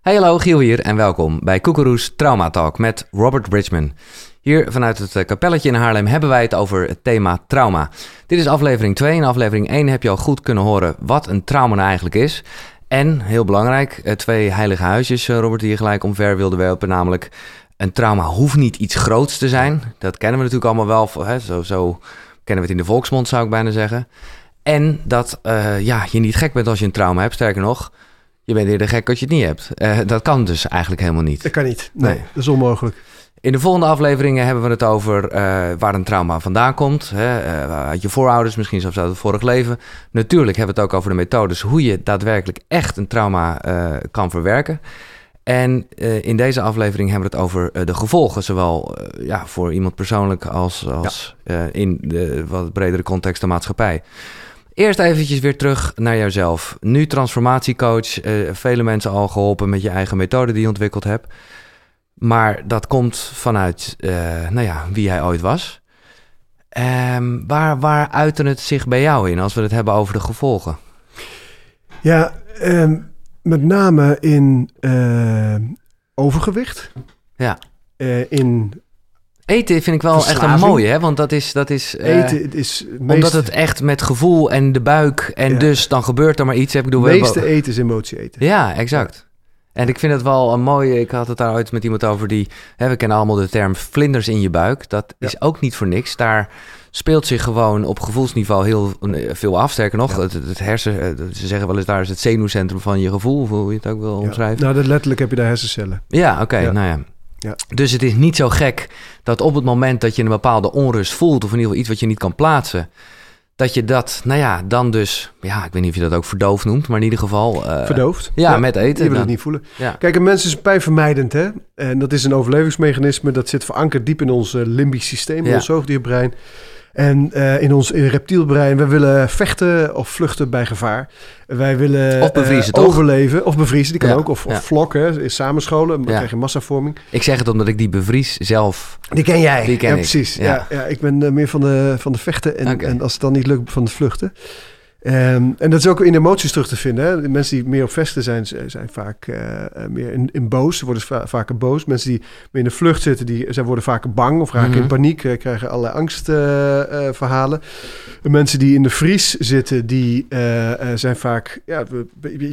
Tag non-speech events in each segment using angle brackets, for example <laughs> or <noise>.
Hey hallo, Giel hier en welkom bij Koekeroes Trauma Talk met Robert Bridgman. Hier vanuit het eh, kapelletje in Haarlem hebben wij het over het thema trauma. Dit is aflevering 2. In aflevering 1 heb je al goed kunnen horen wat een trauma nou eigenlijk is. En, heel belangrijk, eh, twee heilige huisjes, eh, Robert, die je gelijk omver wilde werpen. Namelijk, een trauma hoeft niet iets groots te zijn. Dat kennen we natuurlijk allemaal wel. Hè? Zo, zo kennen we het in de volksmond, zou ik bijna zeggen. En dat ja, je niet gek bent als je een trauma hebt. Sterker nog, je bent eerder gek als je het niet hebt. Uh, dat kan dus eigenlijk helemaal niet. Dat kan niet. Nee, nee. dat is onmogelijk. In de volgende afleveringen hebben we het over uh, waar een trauma vandaan komt. Hè, uh, uit je voorouders, misschien zelfs uit het vorig leven. Natuurlijk hebben we het ook over de methodes hoe je daadwerkelijk echt een trauma kan verwerken. En in deze aflevering hebben we het over de gevolgen, zowel ja, voor iemand persoonlijk als, als ja. in de wat bredere context de maatschappij. Eerst eventjes weer terug naar jouzelf. Nu transformatiecoach, vele mensen al geholpen met je eigen methode die je ontwikkeld hebt. Maar dat komt vanuit uh, nou ja, wie hij ooit was. Um, waar, waar uitte het zich bij jou in als we het hebben over de gevolgen? Ja, um, met name in uh, overgewicht. Ja. In Eten vind ik wel echt een mooie, hè? Want dat is... Dat is Eten is... Meest... Omdat het echt met gevoel en de buik... en ja. dus dan gebeurt er maar iets. Heb ik door meeste eten is emotie eten. Ja, exact. En ik vind het wel een mooie. Ik had het daar ooit met iemand over die. Hè, we kennen allemaal de term vlinders in je buik. Dat ja. is ook niet voor niks. Daar speelt zich gewoon op gevoelsniveau heel veel af. Sterker nog, ja. het, het, hersen. Ze zeggen wel eens daar is het zenuwcentrum van je gevoel. Hoe je het ook wil omschrijven. Ja. Nou, dat letterlijk heb je daar hersencellen. Ja, oké. Okay, nou ja. Ja. Dus het is niet zo gek dat op het moment dat je een bepaalde onrust voelt, of in ieder geval iets wat je niet kan plaatsen, dat je dat, nou ja, dan dus, ja, ik weet niet of je dat ook verdoofd noemt, maar in ieder geval... Uh, Verdoofd? Ja, ja, met eten. Je wil het niet voelen. Ja. Kijk, een mens is pijnvermijdend, hè. En dat is een overlevingsmechanisme, dat zit verankerd diep in ons uh, limbisch systeem, ja. ons zoogdierbrein. En uh, in ons in reptielbrein, we willen vechten of vluchten bij gevaar. Wij willen of bevriezen, uh, overleven. Of bevriezen, die kan ja, ook. Of, ja. of vlokken, is samenscholen. Dan ja. krijg je massavorming. Ik zeg het omdat ik die bevries zelf... Die ken jij. Die ken ja, ik. precies. Ja. Ja, ik ben uh, meer van de, van de vechten. En, okay. en als het dan niet lukt, van het vluchten. Um, en dat is ook in emoties terug te vinden. Hè? Mensen die meer op vesten zijn, zijn vaak uh, meer in, in boos. Ze worden va vaker boos. Mensen die meer in de vlucht zitten, die, zij worden vaker bang of raken mm -hmm. in paniek. Uh, krijgen allerlei angstverhalen. Uh, mensen die in de vries zitten, die zijn vaak ja,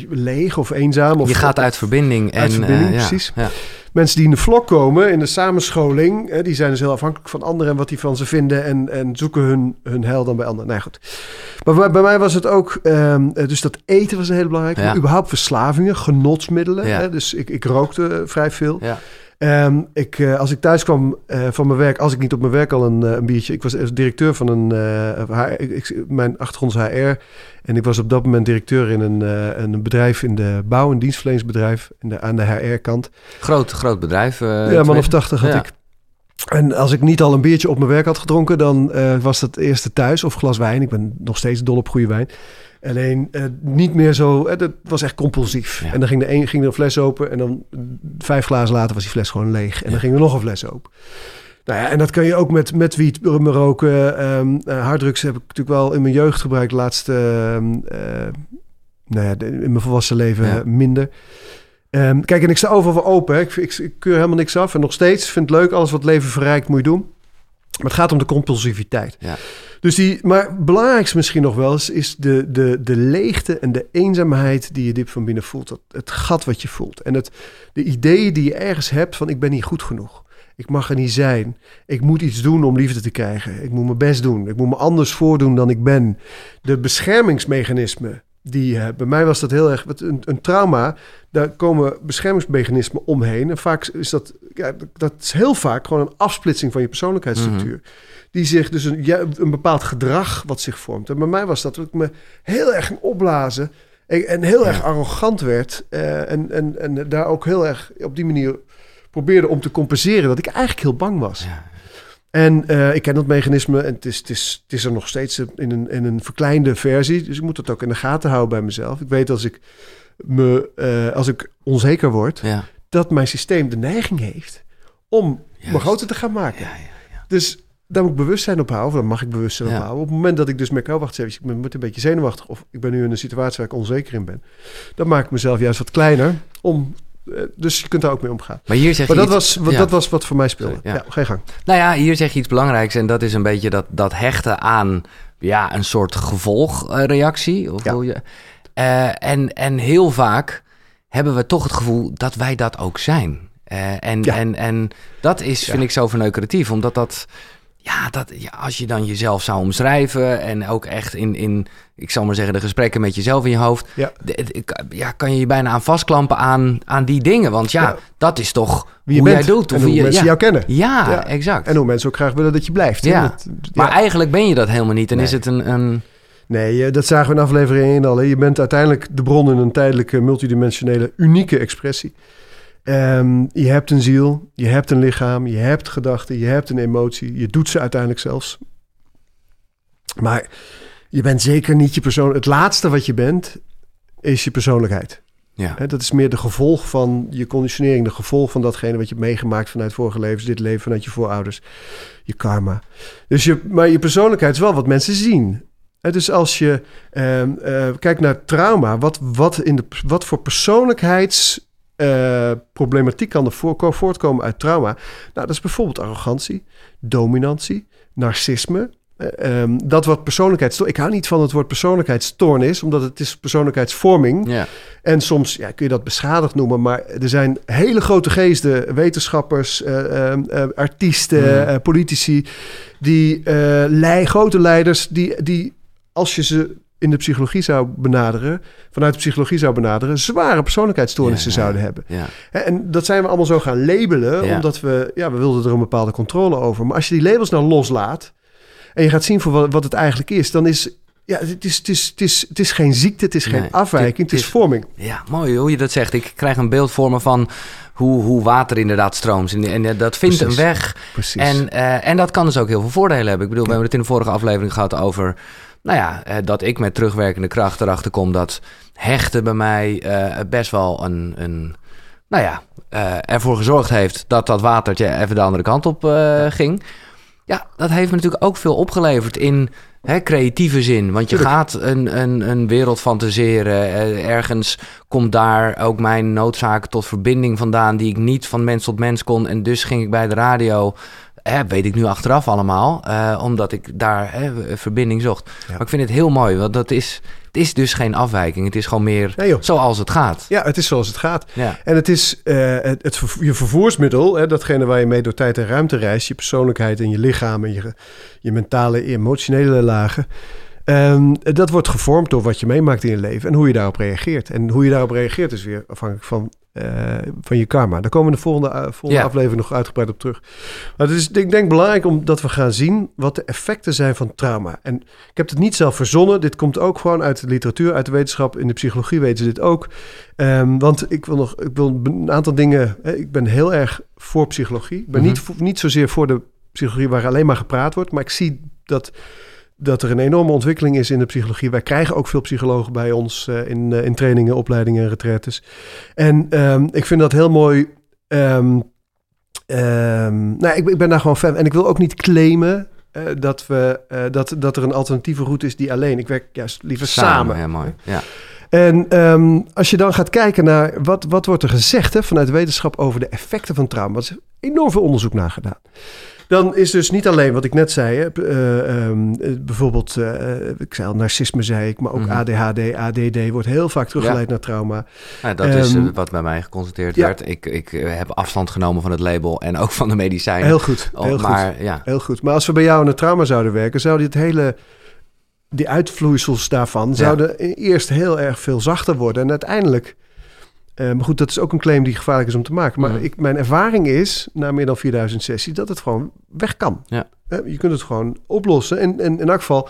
leeg of eenzaam. Of, Je gaat uit verbinding. Uit en, verbinding, precies. Ja. Mensen die in de vlok komen, in de samenscholing, hè, die zijn dus heel afhankelijk van anderen en wat die van ze vinden en, en zoeken hun, hun heil dan bij anderen. Nou goed. Maar bij, bij mij was het ook, um, dus dat eten was een hele belangrijke. Ja. Überhaupt verslavingen, genotsmiddelen. Ja. Hè, dus ik, ik rookte vrij veel. Ja. Um, ik, uh, als ik thuis kwam uh, van mijn werk, als ik niet op mijn werk al een, uh, een biertje. Ik was directeur van een. HR, ik, mijn achtergrond is HR. En ik was op dat moment directeur in een, een bedrijf in de bouw- en dienstverleningsbedrijf. In de, aan de HR-kant. Groot, groot bedrijf. ja, man of tachtig had ja. ik. En als ik niet al een biertje op mijn werk had gedronken, dan was dat eerste thuis of glas wijn. Ik ben nog steeds dol op goede wijn. Alleen uh, niet meer zo, uh, dat was echt compulsief. Ja. En dan ging de een ging er een fles open en dan vijf glazen later was die fles gewoon leeg. En ja. dan ging er nog een fles open. Nou ja, en dat kan je ook met, met wiet, roken. Um, uh, harddrugs heb ik natuurlijk wel in mijn jeugd gebruikt. Laatste, um, nou ja, de, in mijn volwassen leven ja. minder. Um, kijk, en ik sta overal open. Hè. Ik, ik, ik keur helemaal niks af. En nog steeds vind het leuk. Alles wat leven verrijkt moet je doen. Maar het gaat om de compulsiviteit. Ja. Dus die, maar het belangrijkste misschien nog wel is, is de, de, de leegte en de eenzaamheid die je diep van binnen voelt. Dat, het gat wat je voelt. En het, de ideeën die je ergens hebt van ik ben niet goed genoeg. Ik mag er niet zijn. Ik moet iets doen om liefde te krijgen. Ik moet mijn best doen. Ik moet me anders voordoen dan ik ben. De beschermingsmechanismen die uh, bij mij was dat heel erg een, een, trauma. Daar komen beschermingsmechanismen omheen. En vaak is dat, ja, dat is heel vaak gewoon een afsplitsing van je persoonlijkheidsstructuur. Mm -hmm. Die zich dus een, ja, een bepaald gedrag wat zich vormt. En bij mij was dat dat ik me heel erg ging opblazen. En, en heel ja. erg arrogant werd. Uh, en, en, en daar ook heel erg op die manier probeerde om te compenseren dat ik eigenlijk heel bang was. Ja. En uh, ik ken dat mechanisme en het is, het, is, het is er nog steeds in een, in een verkleinde versie. Dus ik moet dat ook in de gaten houden bij mezelf. Ik weet als ik, me, uh, als ik onzeker word, ja. Dat mijn systeem de neiging heeft om Juist. me groter te gaan maken. Ja, ja, dus daar moet ik bewustzijn op houden, of dan mag ik bewustzijn op houden. Op het moment dat ik dus merk, oh wacht even, ik ben een beetje zenuwachtig... of ik ben nu in een situatie waar ik onzeker in ben... dan maak ik mezelf juist wat kleiner om Eh, dus je kunt daar ook mee omgaan. Maar hier zeg Maar je dat, iets- was, wat, ja. dat was wat voor mij speelde. Ja. Ja. geen gang. Nou ja, hier zeg je iets belangrijks en dat is een beetje dat, dat hechten aan ja, een soort gevolgreactie. Of Ja. hoe je, Eh, en, en heel vaak hebben we toch het gevoel dat wij dat ook zijn. Eh, en, Ja. en, en dat is, Ja. vind ik zo verneukeratief, omdat dat... Ja, dat, ja, als je dan jezelf zou omschrijven en ook echt in, in, ik zal maar zeggen, de gesprekken met jezelf in je hoofd, Ja. ja, kan je je bijna aan vastklampen aan, aan die dingen. Want ja, dat is toch Wie je hoe bent jij doet. en Of hoe je, mensen ja. jou kennen. Ja, exact. En hoe mensen ook graag willen dat je blijft. Ja. Dat- Maar eigenlijk ben je dat helemaal niet. En Nee. is het een, een... Nee, eh, dat zagen we in aflevering 1 al. hè. Je bent uiteindelijk de bron in een tijdelijke, multidimensionele, unieke expressie. Ehm, je hebt een ziel, je hebt een lichaam, je hebt gedachten, je hebt een emotie. Je doet ze uiteindelijk zelfs. Maar je bent zeker niet je persoon. Het laatste wat je bent, is je persoonlijkheid. Ja. Dat is meer de gevolg van je conditionering, de gevolg van datgene wat je hebt meegemaakt vanuit vorige levens, dit leven, vanuit je voorouders, je karma. Dus je, maar je persoonlijkheid is wel wat mensen zien. Dus als je ehm, eh, kijkt naar trauma, wat, wat, in de, wat voor persoonlijkheidsproblematiek kan er voor, voortkomen uit trauma? Nou, dat is bijvoorbeeld arrogantie, dominantie, narcisme. Eh, ehm, dat wordt persoonlijkheidsstoornis. Ik hou niet van het woord persoonlijkheidsstoornis, omdat het is persoonlijkheidsvorming. Ja. En soms ja, kun je dat beschadigd noemen, maar er zijn hele grote geesten, wetenschappers, eh, eh, eh, artiesten, eh, politici, die eh, grote leiders, die, die als je ze in de psychologie zou benaderen, vanuit de psychologie zou benaderen, zware persoonlijkheidsstoornissen Ja, ja. zouden hebben. Ja. En dat zijn we allemaal zo gaan labelen, Ja. omdat we, ja, we wilden er een bepaalde controle over. Maar als je die labels nou loslaat en je gaat zien voor wat, wat het eigenlijk is, dan is, ja, het is, het is, het is, het is geen ziekte, het is geen afwijking, het het is is- vorming. ja, mooi hoe je dat zegt. Ik krijg een beeld voor me van hoe, hoe water inderdaad stroomt. En, en eh, dat vindt Precies. een weg. Precies. En, eh, en dat kan dus ook heel veel voordelen hebben. Ik bedoel, we hebben het in de vorige aflevering gehad over... Nou ja, eh, dat ik met terugwerkende kracht erachter kom dat hechten bij mij eh, best wel een... een nou ja, eh, ervoor gezorgd heeft dat dat watertje even de andere kant op ging. Ja, dat heeft me natuurlijk ook veel opgeleverd in hè, creatieve zin. Want je Tuurlijk. gaat een, een, een wereld fantaseren. Ergens komt daar ook mijn noodzaak tot verbinding vandaan... die ik niet van mens tot mens kon. En dus ging ik bij de radio... Hè, weet ik nu achteraf allemaal, eh, omdat ik daar hè, verbinding zocht. Maar ik vind het heel mooi, want dat is, het is dus geen afwijking. Het is gewoon meer Nee, zoals het gaat. Ja, het is zoals het gaat. Ja, En het is eh, het, je vervoersmiddel, hè, datgene waar je mee door tijd en ruimte reist, je persoonlijkheid en je lichaam en je, je mentale, emotionele lagen. Ehm, dat wordt gevormd door wat je meemaakt in je leven en hoe je daarop reageert. En hoe je daarop reageert is weer afhankelijk van, eh, van je karma. Daar komen we de volgende, eh, volgende Ja. aflevering nog uitgebreid op terug. Maar het is ik denk belangrijk omdat we gaan zien wat de effecten zijn van trauma. En ik heb het niet zelf verzonnen. Dit komt ook gewoon uit de literatuur, uit de wetenschap. In de psychologie weten ze dit ook. Ehm, want ik wil nog ik wil een aantal dingen. Hè, ik ben heel erg voor psychologie. Ik ben Mhm. niet, niet zozeer voor de psychologie waar alleen maar gepraat wordt. Maar ik zie dat, dat er een enorme ontwikkeling is in de psychologie. Wij krijgen ook veel psychologen bij ons eh, in, eh, in trainingen, opleidingen en retraites. En ehm, ik vind dat heel mooi. Ehm, ehm, nou, ik, ik ben daar gewoon fan. En ik wil ook niet claimen. eh, dat, we, dat, dat er een alternatieve route is die alleen. Ik werk juist liever samen. Ja, mooi. Ja. En als je dan gaat kijken naar wat, wat wordt er gezegd hè, vanuit de wetenschap over de effecten van trauma. Er is enorm veel onderzoek naar gedaan. Dan is dus niet alleen wat ik net zei, hè, eh, ehm, eh, bijvoorbeeld, eh, ik zei al, narcisme zei ik, maar ook Mhm. ADHD, ADD wordt heel vaak teruggeleid naar trauma. Ja, dat is Ehm, eh, wat bij mij geconstateerd ja. werd. Ik, ik heb afstand genomen van het label en ook van de medicijnen. Heel goed, Oh, heel goed. maar ja, Heel goed. Maar als we bij jou aan het trauma zouden werken, zou dit hele, die uitvloeisels daarvan, zouden eerst heel erg veel zachter worden. En uiteindelijk, eh, maar goed, dat is ook een claim die gevaarlijk is om te maken. Maar Mhm. ik, mijn ervaring is, na meer dan 4000 sessies, dat het gewoon weg kan. Ja. Eh, je kunt het gewoon oplossen. En, en in elk geval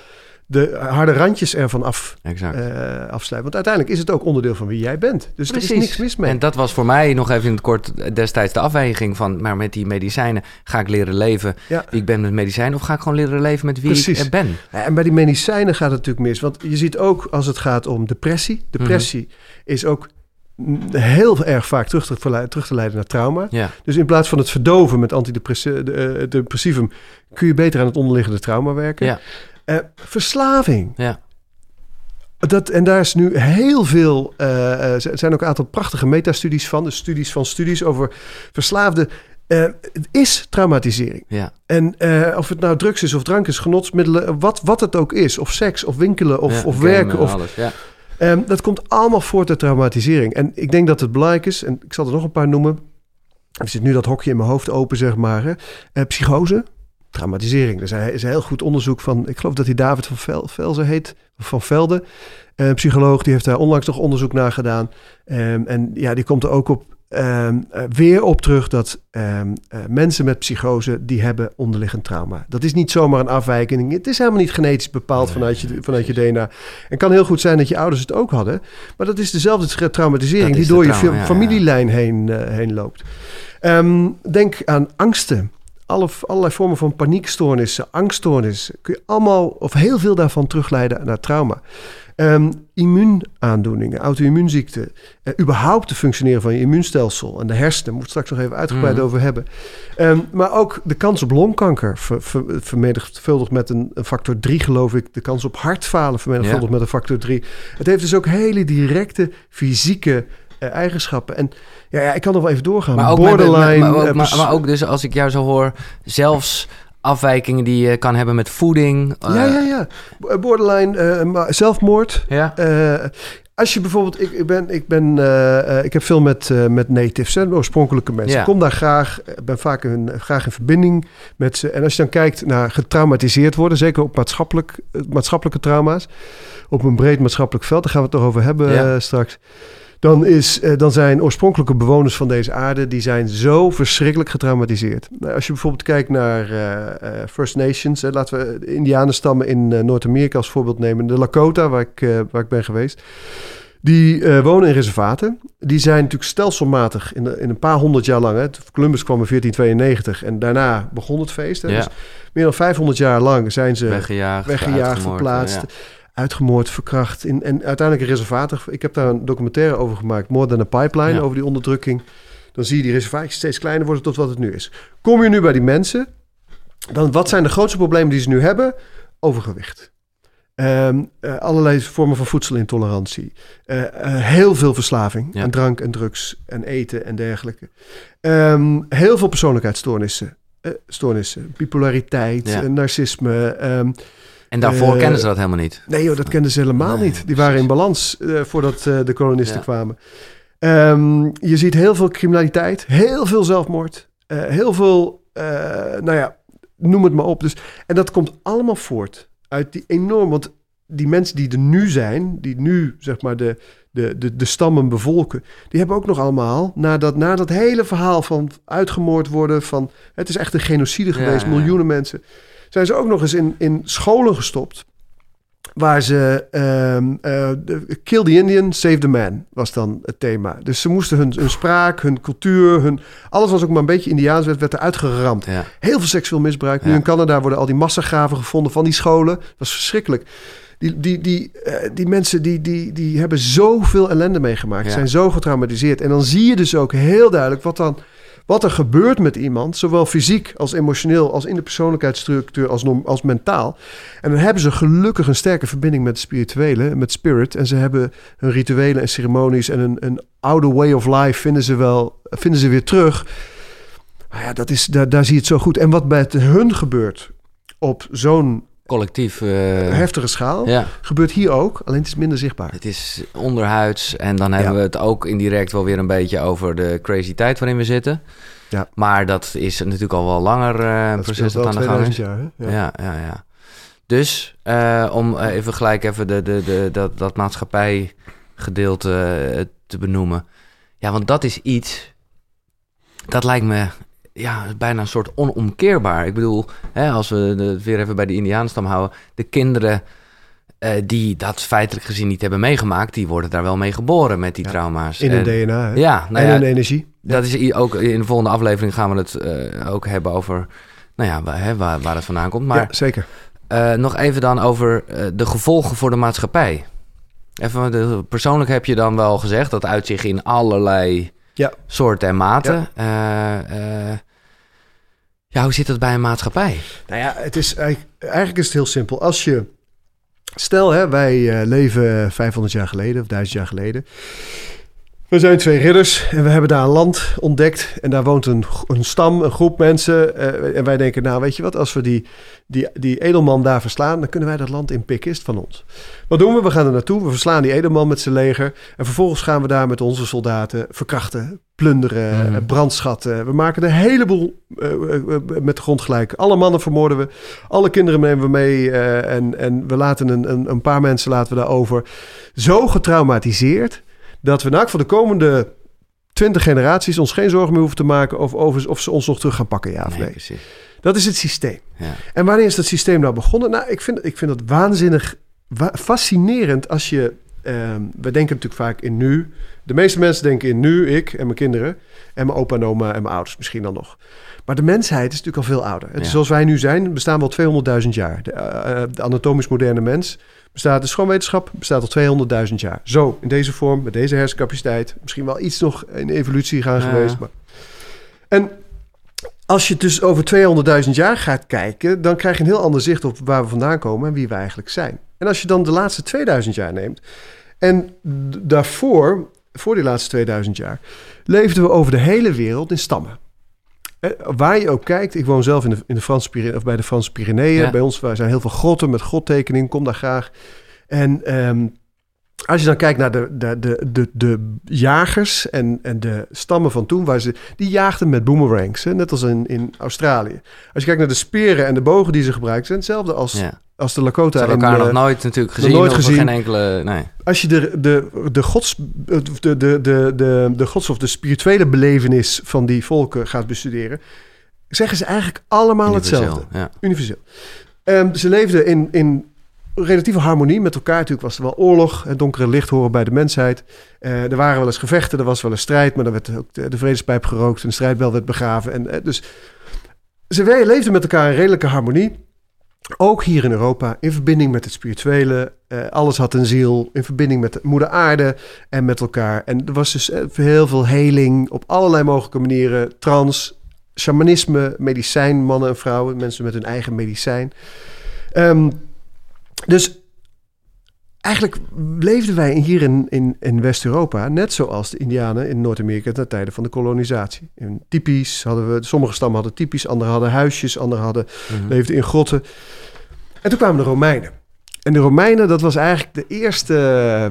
de harde randjes ervan af, exact. eh, afsluiten. Want uiteindelijk is het ook onderdeel van wie jij bent. Dus er is niks mis mee. En dat was voor mij nog even in het kort destijds de afweging van... maar met die medicijnen ga ik leren leven Ja. wie ik ben met medicijnen... of ga ik gewoon leren leven met wie Precies. ik ben? En bij die medicijnen gaat het natuurlijk mis. Want je ziet ook als het gaat om depressie. Depressie is ook heel erg vaak terug te, verlei- terug te leiden naar trauma. Ja, Dus in plaats van het verdoven met antidepressivum... kun je beter aan het onderliggende trauma werken. ja, Eh, verslaving. ja. Dat, en daar is nu heel veel. eh, eh, er zijn ook een aantal prachtige metastudies van. Dus studies van studies over verslaafden. Eh, het is traumatisering. Ja. En eh, of het nou drugs is of drank is, genotsmiddelen, wat, wat het ook is. Of seks, of winkelen, of, Ja, of werken. Of, alles. Ja. Ehm, dat komt allemaal voort uit traumatisering. En ik denk dat het belangrijk is, en ik zal er nog een paar noemen. Er zit nu dat hokje in mijn hoofd open, zeg maar. Eh, psychose, traumatisering. Er is heel goed onderzoek van, ik geloof dat hij David van Vel, heet, van Velde. Een psycholoog, die heeft daar onlangs nog onderzoek naar gedaan. Ehm, en ja, die komt er ook op, ehm, eh, weer op terug dat ehm, eh, mensen met psychose, die hebben onderliggend trauma. Dat is niet zomaar een afwijking. Het is helemaal niet genetisch bepaald Nee, vanuit, je, vanuit je DNA. En kan heel goed zijn dat je ouders het ook hadden. Maar dat is dezelfde traumatisering Dat die door je ja, familielijn heen, eh, heen loopt. Ehm, denk aan angsten. Alle, allerlei vormen van paniekstoornissen, angststoornissen. Kun je allemaal of heel veel daarvan terugleiden naar trauma. Ehm, immuunaandoeningen, auto-immuunziekten. eh, überhaupt het functioneren van je immuunstelsel en de hersenen. Moet straks nog even uitgebreid Mhm. over hebben. Ehm, maar ook de kans op longkanker ver, ver, vermenigvuldigd met een, een factor 3, geloof ik. De kans op hartfalen vermenigvuldigd met een factor 3. Het heeft dus ook hele directe fysieke eh, eigenschappen. En ja, ja, ik kan nog wel even doorgaan. Maar ook, met- Borderline. maar, eh, ook, maar, pers- maar ook dus als ik jou zo hoor, zelfs afwijkingen die je kan hebben met voeding. eh, ja, ja, ja. B- Borderline, eh, maar zelfmoord. ja. Eh, als je bijvoorbeeld, ik, ik ben, ik ben, eh, eh, ik heb veel met, eh, met natives, hè, oorspronkelijke mensen. Ja. Ik kom daar graag, eh, ben vaak in, graag in verbinding met ze. En als je dan kijkt naar getraumatiseerd worden, zeker op maatschappelijk, eh, maatschappelijke trauma's, op een breed maatschappelijk veld, daar gaan we het nog over hebben Ja. eh, straks. Dan, is, eh, dan zijn oorspronkelijke bewoners van deze aarde, die zijn zo verschrikkelijk getraumatiseerd. Nou, als je bijvoorbeeld kijkt naar eh, eh, First Nations, hè, laten we de Indianenstammen in Noord-Amerika als voorbeeld nemen. De Lakota, waar ik, waar ik ben geweest. Die wonen in reservaten. Die zijn natuurlijk stelselmatig in, de- in een paar honderd jaar lang. Hè. Columbus kwam in 1492 en daarna begon het feest. Hè. Ja. Dus meer dan 500 jaar lang zijn ze weggejaagd, weggejaagd, verplaatst, ja. Uitgemoord, verkracht. In, en uiteindelijk een reservaten. Ik heb daar een documentaire over gemaakt, More Than a Pipeline, Ja. over die onderdrukking. Dan zie je die reservaatjes steeds kleiner worden tot wat het nu is. Kom je nu bij die mensen, dan wat zijn de grootste problemen die ze nu hebben? Overgewicht. Ehm, eh, allerlei vormen van voedselintolerantie. Eh, eh, heel veel verslaving Ja. aan drank en drugs en eten en dergelijke. Ehm, heel veel persoonlijkheidsstoornissen. stoornissen, bipolariteit, Ja. narcisme. ehm, En daarvoor Eh, kennen ze dat helemaal niet. Nee joh, dat kenden ze helemaal Nee, niet. Die waren in balans eh, voordat eh, de kolonisten Ja. kwamen. Ehm, je ziet heel veel criminaliteit, heel veel zelfmoord, heel veel, nou ja, noem het maar op. Dus, en dat komt allemaal voort uit die enorm, want die mensen die er nu zijn, die nu zeg maar de, de, de, de stammen bevolken, die hebben ook nog allemaal, na dat, na dat hele verhaal van uitgemoord worden, van het is echt een genocide geweest, ja, ja. miljoenen mensen, zijn ze ook nog eens in, in scholen gestopt. Waar ze ehm, eh, Kill the Indian, Save the Man was dan het thema. Dus ze moesten hun, hun spraak, hun cultuur, hun, alles was ook maar een beetje Indiaans, werd, werd eruit geramd. Ja. Heel veel seksueel misbruik. Nu in Canada worden al die massagraven gevonden van die scholen. Dat was verschrikkelijk. Die, die, die, eh, die mensen die, die, die hebben zoveel ellende meegemaakt. Ja. Zijn zo getraumatiseerd. En dan zie je dus ook heel duidelijk wat, dan, wat er gebeurt met iemand. Zowel fysiek als emotioneel, als in de persoonlijkheidsstructuur, als, als mentaal. En dan hebben ze gelukkig een sterke verbinding met de spirituele, met spirit. En ze hebben hun rituelen en ceremonies en een, een oude way of life vinden ze wel, vinden ze weer terug. Maar ja, dat is, daar, daar zie je het zo goed. En wat bij hun gebeurt op zo'n Collectief. eh, heftige schaal, ja. gebeurt hier ook. Alleen het is minder zichtbaar. Het is onderhuids en dan hebben Ja. we het ook indirect wel weer een beetje over de crazy tijd waarin we zitten. Ja. Maar dat is natuurlijk al wel langer een Dat proces dat aan de gang is. 2000 jaar. Hè? Ja, ja, ja. Dus eh, om even gelijk even de, de, de, dat, dat maatschappijgedeelte te benoemen. Ja, want dat is iets, dat lijkt me ja, bijna een soort onomkeerbaar. Ik bedoel, hè, als we het weer even bij de Indiaanstam houden, de kinderen eh, die dat feitelijk gezien niet hebben meegemaakt, die worden daar wel mee geboren met die Ja, trauma's. In hun DNA. Hè? Ja, nou en ja, hun energie. dat is ook in de volgende aflevering gaan we het eh, ook hebben over, nou ja, waar, hè, waar, waar het vandaan komt. Maar ja, zeker. eh, nog even dan over de gevolgen voor de maatschappij. Even, de, persoonlijk heb je dan wel gezegd dat uitzicht in allerlei Ja. soorten en maten. Hoe zit dat bij een maatschappij? Nou ja, het is eigenlijk, is het heel simpel. Als je Stel, hè, wij uh, leven 500 jaar geleden of 1000 jaar geleden. We zijn twee ridders en we hebben daar een land ontdekt. En daar woont een, een stam, een groep mensen. Uh, en wij denken, nou weet je wat, als we die, die, die edelman daar verslaan, dan kunnen wij dat land inpikken, is het van ons. Wat doen we? We gaan er naartoe, we verslaan die edelman met zijn leger. En vervolgens gaan we daar met onze soldaten verkrachten, plunderen, mm. brandschatten. We maken een heleboel uh, met de grond gelijk. Alle mannen vermoorden we, alle kinderen nemen we mee. en, en we laten een, een, een paar mensen laten we daarover. Zo getraumatiseerd dat we voor de komende twintig generaties ons geen zorgen meer hoeven te maken over, over of ze ons nog terug gaan pakken, ja of nee. nee. Dat is het systeem. Ja. En wanneer is dat systeem nou begonnen? Nou, ik vind, ik vind het waanzinnig fascinerend als je. Uh, we denken natuurlijk vaak in nu. De meeste mensen denken in nu, ik en mijn kinderen. En mijn opa en oma en mijn ouders misschien dan nog. Maar de mensheid is natuurlijk al veel ouder. Ja. Zoals wij nu zijn, bestaan we al 200.000 jaar. De, uh, de anatomisch moderne mens bestaat de schoonwetenschap bestaat al 200.000 jaar. Zo, in deze vorm, met deze hersencapaciteit. Misschien wel iets nog in evolutie gaan geweest. Maar... En als je dus over 200.000 jaar gaat kijken... dan krijg je een heel ander zicht op waar we vandaan komen... en wie we eigenlijk zijn. En als je dan de laatste 2000 jaar neemt... en daarvoor, voor die laatste 2000 jaar... leefden we over de hele wereld in stammen. Eh, waar je ook kijkt, ik woon zelf in de, in de Franse of bij de Franse Pyreneeën. Bij ons zijn heel veel grotten met godtekening, kom daar graag. En um, als je dan kijkt naar de, de, de, de, de jagers en, en de stammen van toen, waar ze, die jaagden met boomerangs, hè, net als in, in Australië. Als je kijkt naar de speren en de bogen die ze gebruiken, zijn hetzelfde als, als de Lakota. Hebben elkaar nog nooit natuurlijk gezien, nooit gezien. geen enkele... Nee. Als je de, de, de, gods, de, de, de, de, de gods of de spirituele belevenis van die volken gaat bestuderen, zeggen ze eigenlijk allemaal hetzelfde. Ja. Universeel. Um, ze leefden in, in relatieve harmonie met elkaar. Natuurlijk was er wel oorlog, het donkere licht horen bij de mensheid. Uh, er waren wel eens gevechten, er was wel een strijd, maar dan werd ook de, de vredespijp gerookt en de strijdbel werd begraven. En, uh, dus ze leefden met elkaar in redelijke harmonie. Ook hier in Europa, in verbinding met het spirituele. Uh, alles had een ziel, in verbinding met de moeder aarde en met elkaar. En er was dus heel veel heling op allerlei mogelijke manieren. Trans, shamanisme, medicijn, mannen en vrouwen, mensen met hun eigen medicijn. Um, dus eigenlijk leefden wij hier in, in, in West-Europa net zoals de Indianen in Noord-Amerika ten tijde van de kolonisatie. In typisch hadden we, sommige stammen hadden typisch, anderen hadden huisjes, anderen hadden, mhm. leefden in grotten. En toen kwamen de Romeinen. En de Romeinen, dat was eigenlijk de eerste,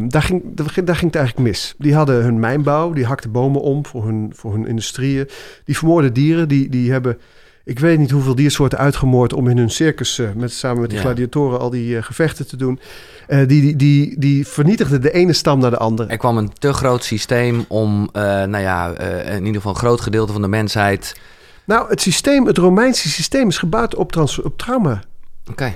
daar ging, daar ging het eigenlijk mis. Die hadden hun mijnbouw, die hakten bomen om voor hun, voor hun industrieën. Die vermoorden dieren, die, die hebben ik weet niet hoeveel diersoorten uitgemoord om in hun circus uh, met, samen met die gladiatoren al die uh, gevechten te doen. Uh, die, die, die, die vernietigde de ene stam naar de andere. Er kwam een te groot systeem om, nou ja, in ieder geval een groot gedeelte van de mensheid. Nou, het systeem, het Romeinse systeem is gebouwd op, trans, op trauma. Oké.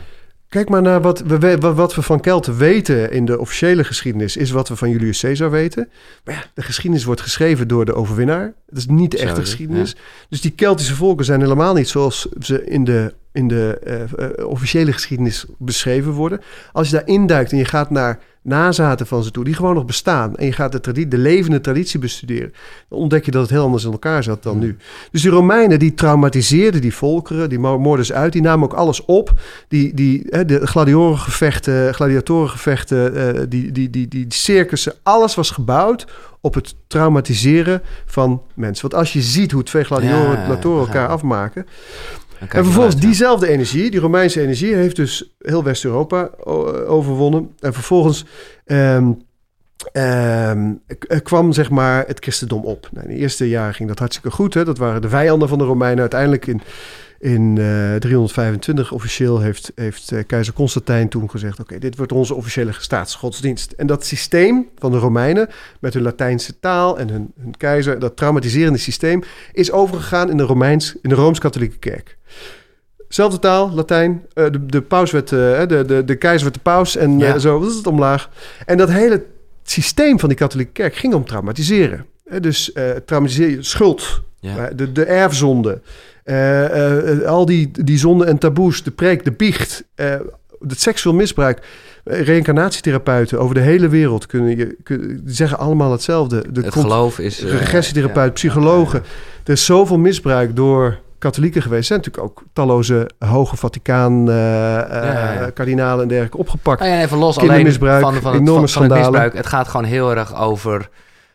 Kijk maar naar wat we, wat we van Kelten weten in de officiële geschiedenis, is wat we van Julius Caesar weten. Maar ja, de geschiedenis wordt geschreven door de overwinnaar. Dat is niet de echte geschiedenis. Dus die Keltische volken zijn helemaal niet zoals ze in de, in de uh, officiële geschiedenis beschreven worden. Als je daar induikt en je gaat naar nazaten van ze toe, die gewoon nog bestaan. En je gaat de, traditie, de levende traditie bestuderen. Dan ontdek je dat het heel anders in elkaar zat dan nu. Dus die Romeinen die traumatiseerden die volkeren, die moorden ze uit. Die namen ook alles op. Die, die, de gladiatorengevechten, gladiatorengevechten, uh, die, die, die, die circussen, alles was gebouwd op het traumatiseren van mensen. Want als je ziet hoe twee gladiatoren elkaar afmaken en vervolgens diezelfde energie, die Romeinse energie, heeft dus heel West-Europa overwonnen. En vervolgens um, um, kwam zeg maar het christendom op. Nou, in de eerste jaren ging dat hartstikke goed. Hè? Dat waren de vijanden van de Romeinen. Uiteindelijk in, in uh, eh, 325 officieel heeft, heeft uh, keizer Constantijn toen gezegd... oké, dit wordt onze officiële staatsgodsdienst. En dat systeem van de Romeinen met hun Latijnse taal en hun, hun keizer... dat traumatiserende systeem is overgegaan in de, Romeins, in de Rooms-Katholieke Kerk. Zelfde taal, Latijn. Uh, de, de paus werd, uh, de, de, de keizer werd de paus en ja. uh, zo was het omlaag. En dat hele systeem van die katholieke kerk ging om traumatiseren. dus traumatiseren, schuld, ja. de, de erfzonde, al die, die zonden en taboes, de preek, de biecht, het seksueel misbruik. Reïncarnatietherapeuten over de hele wereld kunnen je kunnen, zeggen allemaal hetzelfde. De het geloof is. Regressietherapeut, psychologen. Er is zoveel misbruik door katholieken geweest. zijn natuurlijk ook talloze hoge Vaticaan uh, ja, kardinalen en dergelijke opgepakt. Nou ja, even los alleen van, van, het, van, van het misbruik. Het gaat gewoon heel erg over,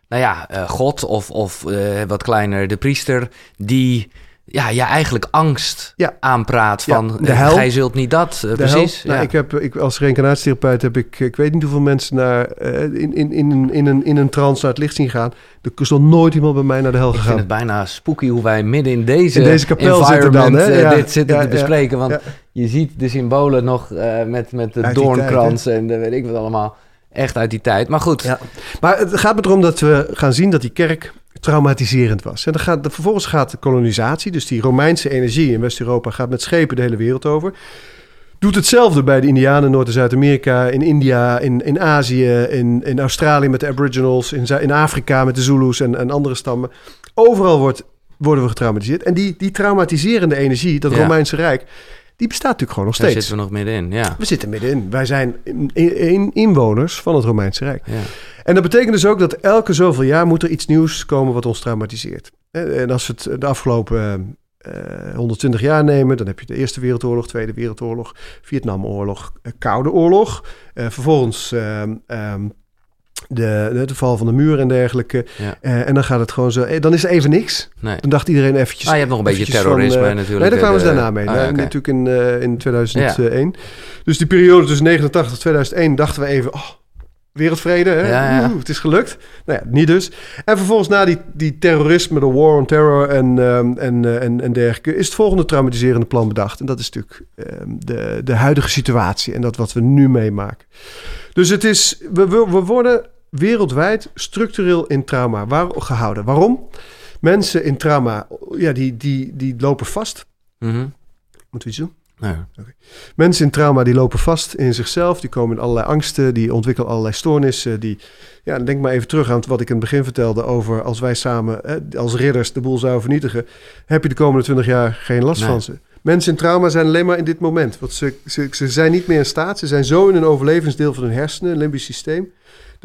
nou ja, God of, of wat kleiner de priester... die ja, je eigenlijk angst ja. aanpraat van ja, de hel. gij zult niet dat, uh, precies. Nou, ik heb, ik, als reïncarnatietherapeut heb ik, ik weet niet hoeveel mensen naar, uh, in, in, in, in, een, in een trance naar het licht zien gaan. Er is nog nooit iemand bij mij naar de hel gegaan. Ik vind het bijna spooky hoe wij midden in deze, in deze kapel zitten dan, hè? Uh, dit zitten te bespreken. Want je ziet de symbolen nog met, met de doornkrans en weet ik wat allemaal. Echt uit die tijd. Maar goed. Maar het gaat me erom dat we gaan zien dat die kerk traumatiserend was. En dan gaat, vervolgens gaat de kolonisatie, dus die Romeinse energie in West-Europa, gaat met schepen de hele wereld over. Doet hetzelfde bij de Indianen in Noord- en Zuid-Amerika, in India, in, in Azië, in, in Australië met de Aboriginals, in, in Afrika met de Zulus en, en andere stammen. Overal wordt, worden we getraumatiseerd. En die, die traumatiserende energie, dat Romeinse Rijk, die bestaat natuurlijk gewoon nog steeds. Daar zitten we nog middenin, ja. We zitten middenin. Wij zijn in, in, inwoners van het Romeinse Rijk. Ja. En dat betekent dus ook dat elke zoveel jaar moet er iets nieuws komen wat ons traumatiseert. En als we het de afgelopen uh, eh, 120 jaar nemen, dan heb je de Eerste Wereldoorlog, Tweede Wereldoorlog, Vietnamoorlog, uh, Koude Oorlog. Uh, vervolgens ehm, ehm, de, de, val van de muur en dergelijke. en dan gaat het gewoon zo. Dan is er even niks. Nee. Dan dacht iedereen eventjes. Ah, je hebt nog een beetje terrorisme van, natuurlijk. Nee, daar kwamen ze daarna mee. Ah, okay. Natuurlijk in, in 2001. Dus die periode tussen 89 en 2001 dachten we even. Oh, wereldvrede. Hè? Ja, ja. het is gelukt. Nou ja, niet dus. En vervolgens na die, die terrorisme, de war on terror en, um, en, uh, en, en dergelijke... is het volgende traumatiserende plan bedacht. En dat is natuurlijk um, de, de huidige situatie en dat wat we nu meemaken. Dus het is, we, we, we worden wereldwijd structureel in trauma waar, gehouden. Waarom? Mensen in trauma, ja, die, die, die lopen vast. Mm -hmm. Moeten we iets doen? Mensen in trauma die lopen vast in zichzelf, die komen in allerlei angsten, die ontwikkelen allerlei stoornissen. Die, ja, denk maar even terug aan wat ik in het begin vertelde over als wij samen als ridders de boel zouden vernietigen, heb je de komende twintig jaar geen last van ze. Mensen in trauma zijn alleen maar in dit moment. Want ze, ze, ze zijn niet meer in staat, ze zijn zo in een overlevingsdeel van hun hersenen, een limbisch systeem,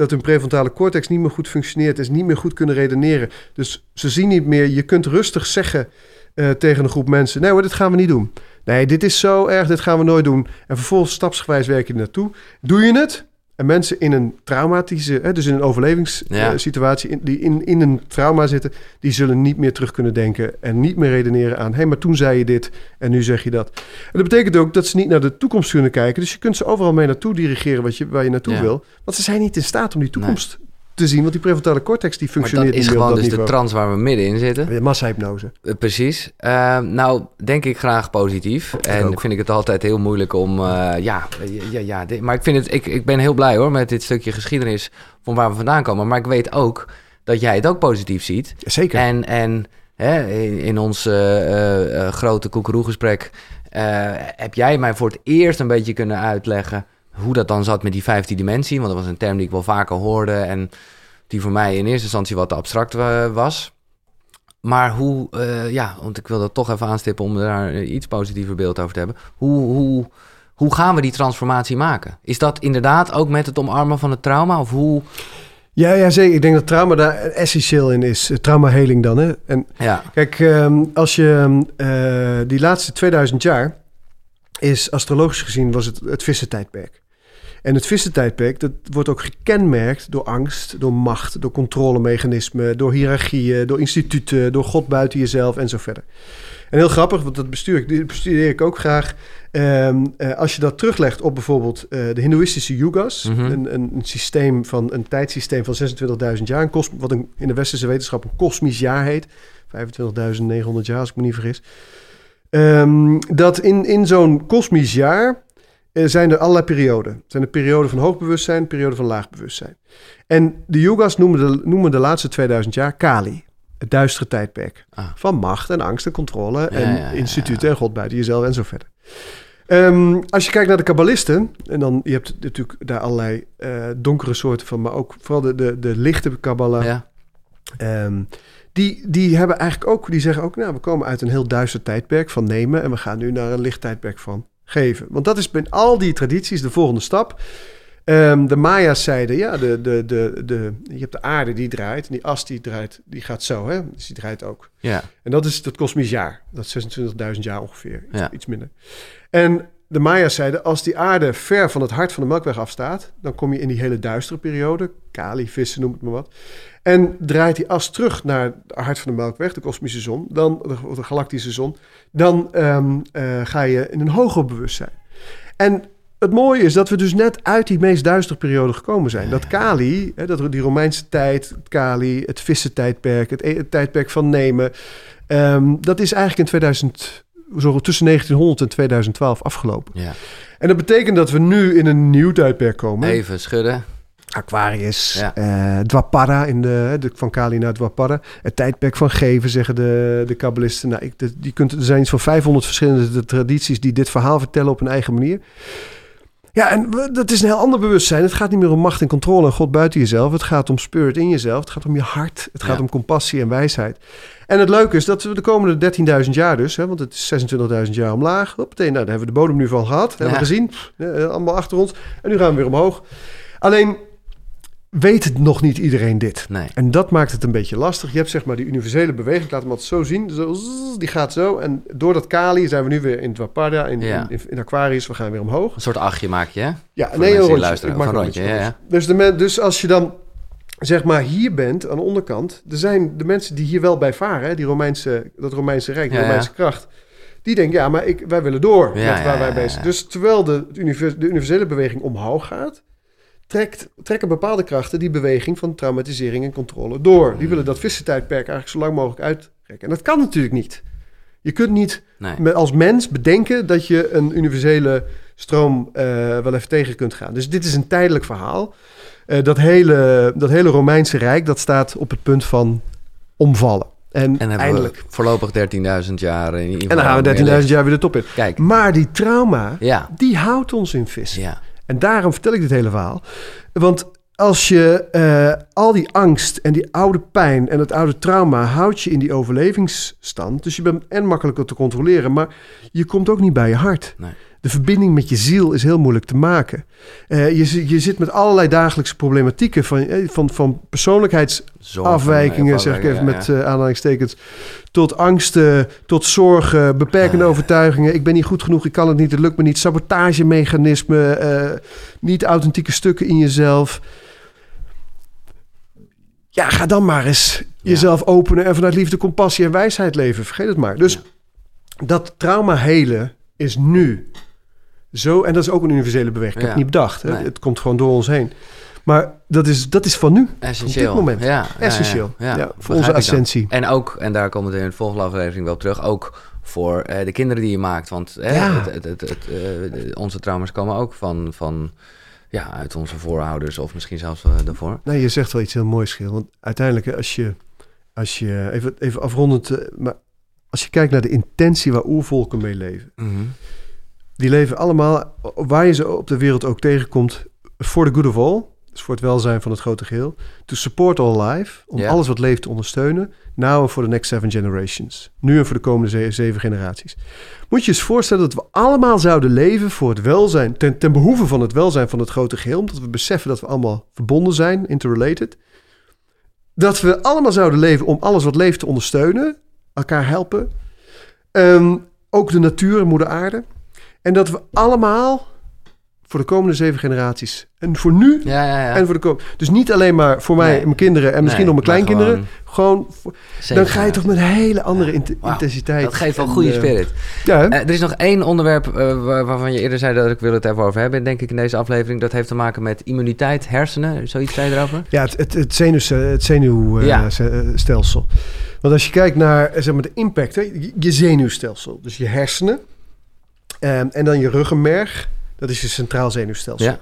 dat hun prefrontale cortex niet meer goed functioneert ze niet meer goed kunnen redeneren. Dus ze zien niet meer, je kunt rustig zeggen uh, tegen een groep mensen, nee hoor, dit gaan we niet doen. Nee, dit is zo erg, dit gaan we nooit doen. En vervolgens stapsgewijs werk je naartoe. Doe je het? En mensen in een traumatische, hè, dus in een overlevingssituatie, in, die in, in een trauma zitten, die zullen niet meer terug kunnen denken en niet meer redeneren aan, hé, hey, maar toen zei je dit en nu zeg je dat. En dat betekent ook dat ze niet naar de toekomst kunnen kijken. Dus je kunt ze overal mee naartoe dirigeren wat je, waar je naartoe wil. Want ze zijn niet in staat om die toekomst te zien. Want die prefrontale cortex die functioneert maar dat is gewoon dus de trans waar we middenin zitten. De massahypnose. Uh, precies. Uh, nou, denk ik graag positief. en ook. vind ik het altijd heel moeilijk om... Uh, ja, ja, ja dit, maar ik, vind het, ik, ik ben heel blij hoor met dit stukje geschiedenis... van waar we vandaan komen. Maar ik weet ook dat jij het ook positief ziet. Zeker. En, en hè, in, in ons grote koekeroegesprek... heb jij mij voor het eerst een beetje kunnen uitleggen hoe dat dan zat met die vijfde dimensie. Want dat was een term die ik wel vaker hoorde en die voor mij in eerste instantie wat te abstract was. Maar hoe, uh, ja, want ik wil dat toch even aanstippen om daar iets positiever beeld over te hebben. Hoe, hoe, hoe gaan we die transformatie maken? Is dat inderdaad ook met het omarmen van het trauma? Of hoe... Ja, ja, zeker. Ik denk dat trauma daar essentieel in is. Traumaheling dan. Hè? En ja. kijk, um, als je uh, die laatste 2000 jaar is astrologisch gezien was het het vissentijdperk. En het vissentijdperk, dat wordt ook gekenmerkt door angst, door macht, door controlemechanismen, door hiërarchieën, door instituten, door God buiten jezelf en zo verder. En heel grappig, want dat bestuur, bestudeer ik ook graag. Um, uh, als je dat teruglegt op bijvoorbeeld uh, de Hindoeïstische yugas, mm -hmm. een, een, systeem van een tijdsysteem van 26.000 jaar, een wat een, in de westerse wetenschap een kosmisch jaar heet, 25.900 jaar als ik me niet vergis. Um, dat in, in zo'n kosmisch jaar zijn er allerlei perioden. Er zijn de periode van hoog bewustzijn, periode van laag bewustzijn. En de yogas noemen de, noemen de laatste 2000 jaar Kali. Het duistere tijdperk. Ah. Van macht en angst en controle en ja, ja, instituten en God buiten jezelf en zo verder. Um, als je kijkt naar de kabbalisten, en dan je hebt natuurlijk daar allerlei uh, donkere soorten van, maar ook vooral de, de, de lichte kabbalah. Um, die, die hebben eigenlijk ook, die zeggen ook, nou, we komen uit een heel duister tijdperk van nemen en we gaan nu naar een licht tijdperk van geven. Want dat is bij al die tradities de volgende stap. Ehm, de Maya's zeiden, ja, de, de, de, de, je hebt de aarde die draait. En die as die draait, die gaat zo, hè? Dus die draait ook. Ja. En dat is het kosmisch jaar. Dat is 26.000 jaar ongeveer, iets, Ja. iets minder. En de Maya's zeiden, als die aarde ver van het hart van de Melkweg afstaat... dan kom je in die hele duistere periode, kali, vissen, noem het maar wat... En draait die as terug naar het hart van de Melkweg, de kosmische zon, dan de, of de galactische zon, dan ehm, eh, ga je in een hoger bewustzijn. En het mooie is dat we dus net uit die meest duistere periode gekomen zijn. Dat Kali, hè, dat, die Romeinse tijd, het Kali, het vissentijdperk, het, e- het tijdperk van Nemen, ehm, dat is eigenlijk in 2000, zo tussen 1900 en 2012 afgelopen. ja. En dat betekent dat we nu in een nieuw tijdperk komen. Even schudden. Aquarius, Ja. eh, Dwapara, in de, de, van Kali naar Dwapara. Het tijdperk van geven, zeggen de, de kabbalisten. Nou, ik, de- die kunt, er zijn iets van 500 verschillende tradities die dit verhaal vertellen op hun eigen manier. Ja, en dat is een heel ander bewustzijn. Het gaat niet meer om macht en controle en God buiten jezelf. Het gaat om spirit in jezelf. Het gaat om je hart. Het gaat Ja. om compassie en wijsheid. En het leuke is dat we de komende 13.000 jaar dus, hè, want het is 26.000 jaar omlaag. Hoppatee, nou, daar hebben we de bodem nu van gehad. Hebben we Ja. gezien. Eh, allemaal achter ons. En nu gaan we weer omhoog. Alleen weet het nog niet iedereen dit. Nee. En dat maakt het een beetje lastig. Je hebt zeg maar die universele beweging, laat hem altijd zo zien. Zo, die gaat zo. En door dat Kali zijn we nu weer in Dwapada, in, Ja. in, in Aquarius. We gaan weer omhoog. Een soort achtje maak je, hè? Ja, nee, een rondje. Ik maak een rondje, rondje, ja, rondje. Dus, de men, dus als je dan zeg maar hier bent, aan de onderkant... er zijn de mensen die hier wel bij varen, hè, die Romeinse, dat Romeinse Rijk, die Ja, ja. Romeinse kracht... die denken, ja, maar ik, wij willen door Ja, met waar wij bezig zijn. Dus terwijl de, univers- de universele beweging omhoog gaat... Trekt, trekken bepaalde krachten die beweging van traumatisering en controle door. Mm. Die willen dat vissentijdperk eigenlijk zo lang mogelijk uitrekken. En dat kan natuurlijk niet. Je kunt niet Nee. als mens bedenken dat je een universele stroom eh, wel even tegen kunt gaan. Dus dit is een tijdelijk verhaal. Eh, dat, hele, dat hele Romeinse Rijk, dat staat op het punt van omvallen. En, eindelijk. voorlopig 13.000 jaar in ieder. En dan gaan we 13.000 meer jaar weer de top in. Kijk, Maar die trauma, ja. die houdt ons in vis. Ja. En daarom vertel ik dit hele verhaal. Want als je eh, al die angst en die oude pijn en het oude trauma houdt je in die overlevingsstand. Dus je bent en makkelijker te controleren, maar je komt ook niet bij je hart. Nee. De verbinding met je ziel is heel moeilijk te maken. Eh, je, je zit met allerlei dagelijkse problematieken van, eh, van, van persoonlijkheidsafwijkingen, zeg ik even ja, met ja. eh, aanhalingstekens, tot angsten, tot zorgen, beperkende Ja. overtuigingen. Ik ben niet goed genoeg, ik kan het niet, het lukt me niet. Sabotagemechanismen, eh, niet authentieke stukken in jezelf. Ja, ga dan maar eens jezelf openen en vanuit liefde, compassie en wijsheid leven. Vergeet het maar. Dus dat trauma helen is nu zo, en dat is ook een universele beweging. Ik heb het niet bedacht. Hè? Nee. Het komt gewoon door ons heen. Maar dat is, dat is van nu. Essentieel. Op dit moment. Ja, Essentieel. Ja, Ja, ja. voor onze ascensie. En ook, en daar komen we in de volgende aflevering wel terug, ook voor eh, de kinderen die je maakt. Want Ja. het, het, het, eh, onze trauma's komen ook van, van ja, uit onze voorouders of misschien zelfs eh, daarvoor. Nee, je zegt wel iets heel moois, Schil. Want uiteindelijk, als je, als je even, even afrondend, eh, maar als je kijkt naar de intentie waar oervolken mee leven. Die leven allemaal, waar je ze op de wereld ook tegenkomt, for the good of all. Dus voor het welzijn van het grote geheel. To support all life. Om alles wat leeft te ondersteunen. Now and for the next seven generations. Nu en voor de komende ze- zeven generaties. Moet je eens voorstellen dat we allemaal zouden leven voor het welzijn. Ten, ten behoeve van het welzijn van het grote geheel. Omdat we beseffen dat we allemaal verbonden zijn, interrelated. Dat we allemaal zouden leven om alles wat leeft te ondersteunen. Elkaar helpen. Ehm, ook de natuur moeder aarde. En dat we allemaal voor de komende zeven generaties. En voor nu Ja, ja, ja. en voor de komende. Dus niet alleen maar voor mij Nee. en mijn kinderen en misschien Nee, nog mijn kleinkinderen. gewoon dan ga je toch met een hele andere int- intensiteit. Dat geeft wel en, goede eh, spirit. Ja? Eh, er is nog één onderwerp eh, waar- waarvan je eerder zei dat ik wil het even over hebben, denk ik, in deze aflevering. Dat heeft te maken met immuniteit, hersenen. Zoiets zei je erover? Ja, het, het, het, zenuw, het zenuwstelsel. Want als je kijkt naar zeg maar, de impact, hè, je zenuwstelsel, dus je hersenen ehm, en dan je ruggenmerg, dat is je centraal zenuwstelsel. Ja.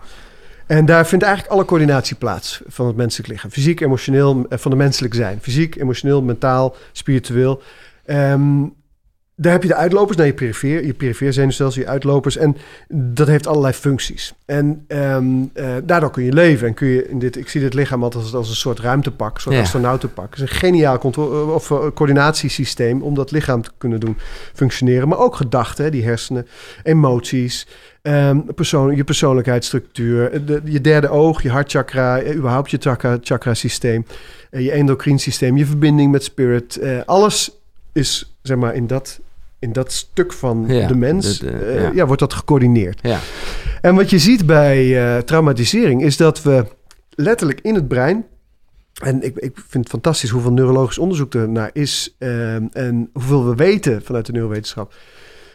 En daar vindt eigenlijk alle coördinatie plaats van het menselijk lichaam. Fysiek, emotioneel, eh, van de menselijk zijn. Fysiek, emotioneel, mentaal, spiritueel. Ehm, daar heb je de uitlopers naar je perifeer, je perifeer zenuwstelsel, je uitlopers. En dat heeft allerlei functies. En ehm, eh, daardoor kun je leven. En kun je in dit, ik zie dit lichaam altijd als, als een soort ruimtepak, een soort Ja. astronautenpak. Het is een geniaal contro- of, eh, coördinatiesysteem om dat lichaam te kunnen doen functioneren. Maar ook gedachten, hè, die hersenen, emoties, ehm, persoon, je persoonlijkheidsstructuur, de, je derde oog, je hartchakra, eh, überhaupt je chakra, chakra systeem, eh, je endocrine systeem, je verbinding met spirit. eh, alles is zeg maar in dat, in dat stuk van Ja, de mens, eh, ja. ja, wordt dat gecoördineerd. Ja. En wat je ziet bij eh, traumatisering is dat we letterlijk in het brein. En ik, ik vind het fantastisch hoeveel neurologisch onderzoek er naar is. ehm, en hoeveel we weten vanuit de neurowetenschap.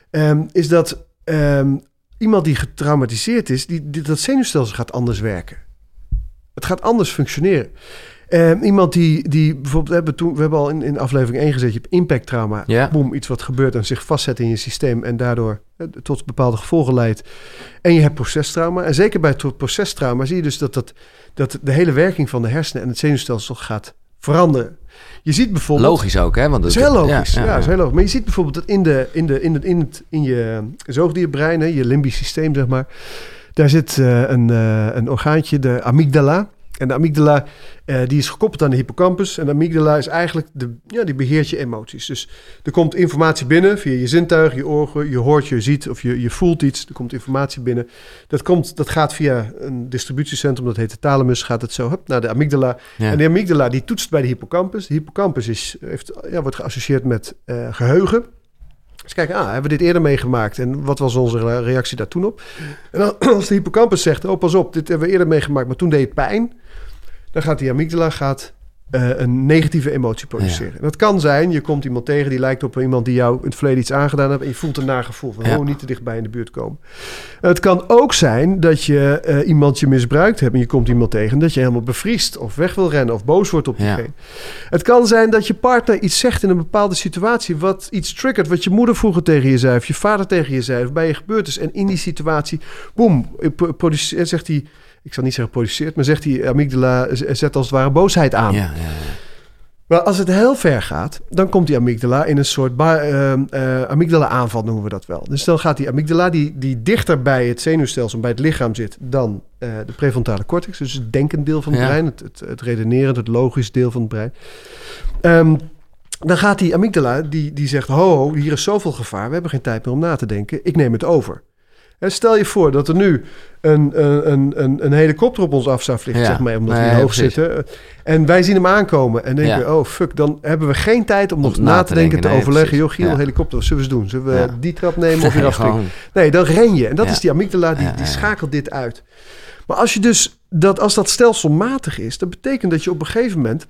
ehm, is dat ehm, iemand die getraumatiseerd is, die, die- dat zenuwstelsel gaat anders werken. Het gaat anders functioneren. Ehm, iemand die, die bijvoorbeeld, we hebben, toen, we hebben al in, in aflevering 1 gezet, je hebt impacttrauma. Ja. Boom, iets wat gebeurt en zich vastzet in je systeem en daardoor eh, tot bepaalde gevolgen leidt. En je hebt procestrauma. En zeker bij procestrauma zie je dus dat, dat, dat de hele werking van de hersenen en het zenuwstelsel gaat veranderen. Je ziet bijvoorbeeld... Logisch ook, hè? Want Dat het is heel logisch. Ja, is heel logisch. Maar je ziet bijvoorbeeld dat in, de, in, de, in, het, in, het, in je zoogdierbrein, hè, je limbisch systeem, zeg maar, daar zit eh, een, eh, een orgaantje, de amygdala. En de amygdala eh, die is gekoppeld aan de hippocampus. En de amygdala is eigenlijk, de, ja, die beheert je emoties. Dus er komt informatie binnen via je zintuig, je ogen. Je hoort, je ziet of je, je voelt iets. Er komt informatie binnen. Dat, komt, dat gaat via een distributiecentrum, dat heet de thalamus. Gaat het zo hup, naar de amygdala. Ja. En de amygdala die toetst bij de hippocampus. De hippocampus is, heeft, ja, wordt geassocieerd met eh, geheugen. Dus kijk, ah, hebben we dit eerder meegemaakt? En wat was onze re- reactie daar toen op? En dan, <clears throat> als de hippocampus zegt, oh pas op, dit hebben we eerder meegemaakt, maar toen deed het pijn. Dan gaat die amygdala gaat, eh, een negatieve emotie produceren. En dat kan zijn, je komt iemand tegen die lijkt op iemand die jou in het verleden iets aangedaan heeft... en je voelt een nagevoel van, Ja. oh, niet te dichtbij in de buurt komen. Het kan ook zijn dat je eh, iemand je misbruikt hebt en je komt iemand tegen... dat je helemaal bevriest of weg wil rennen of boos wordt op Ja. diegene. Het kan zijn dat je partner iets zegt in een bepaalde situatie... wat iets triggert, wat je moeder vroeger tegen je zei... of je vader tegen je zei, of bij je gebeurd is. En in die situatie, boem, produceert, zegt hij... Ik zal niet zeggen produceert, maar zegt die amygdala... zet als het ware boosheid aan. Ja, ja, ja. Maar als het heel ver gaat, dan komt die amygdala in een soort ba- ehm, eh, amygdala-aanval, noemen we dat wel. Dus dan gaat die amygdala, die, die dichter bij het zenuwstelsel, bij het lichaam zit, dan eh, de prefrontale cortex. Dus het denkend deel van het brein, het, het, het redenerend, het logisch deel van het brein. Ehm, dan gaat die amygdala, die, die zegt, ho, ho, hier is zoveel gevaar, we hebben geen tijd meer om na te denken, ik neem het over. Stel je voor dat er nu een, een, een, een, helikopter op ons af zou vliegen, Ja. zeg maar, omdat we hier hoog precies. zitten. En wij zien hem aankomen en denken, Ja. oh fuck, dan hebben we geen tijd om nog na, te denken, te nee, overleggen. Joh. Giel, Ja. helikopter, wat zullen we eens doen? Zullen we die trap nemen of weer <laughs> Nee, Nee, dan ren je. En dat is die amygdala, die, die schakelt dit uit. Maar als je dus, dat, als dat stelselmatig is, dat betekent dat je op een gegeven moment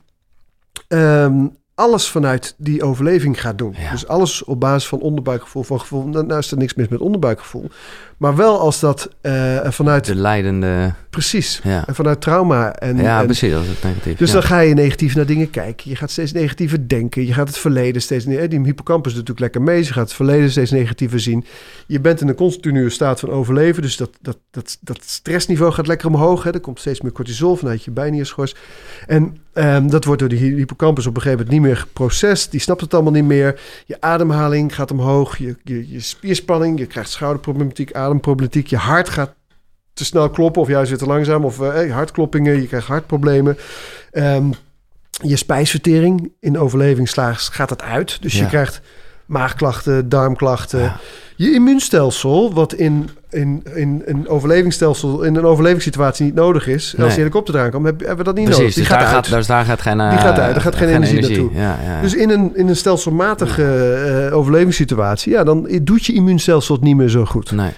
ehm, alles vanuit die overleving gaat doen. Ja. Dus alles op basis van onderbuikgevoel, van gevoel. Nou, nou is er niks mis met onderbuikgevoel. Maar wel als dat eh, vanuit, De leidende... precies, Ja, en vanuit trauma en, ja en precies, dat is het negatief. dus ja. dan ga je negatief naar dingen kijken. Je gaat steeds negatiever denken. Je gaat het verleden steeds... ne- Die hippocampus doet natuurlijk lekker mee. Dus je gaat het verleden steeds negatiever zien. Je bent in een continue staat van overleven. Dus dat, dat, dat, dat stressniveau gaat lekker omhoog. Hè. Er komt steeds meer cortisol vanuit je bijnierschors. En ehm, dat wordt door die hippocampus op een gegeven moment niet meer geprocessed. Die snapt het allemaal niet meer. Je ademhaling gaat omhoog. Je, je, je spierspanning. Je krijgt schouderproblematiek, ademproblematiek. Je hart gaat te snel kloppen of juist weer te langzaam. Of eh, hartkloppingen, je krijgt hartproblemen. Ehm, je spijsvertering in overlevingsslaag gaat het uit. Dus je krijgt maagklachten, darmklachten. Ja. Je immuunstelsel, wat in, in, in een overlevingsstelsel, in een overlevingssituatie niet nodig is. Nee. Als de helikopter eraan komt, heb- hebben we dat niet Precies, nodig. Die dus gaat daar, uit. gaat, dus daar gaat geen... Die eh, gaat uit, er gaat geen energie naartoe. Ja. Dus in een, in een stelselmatige eh, overlevingssituatie, ja, dan doet je immuunstelselhet niet meer zo goed. nee.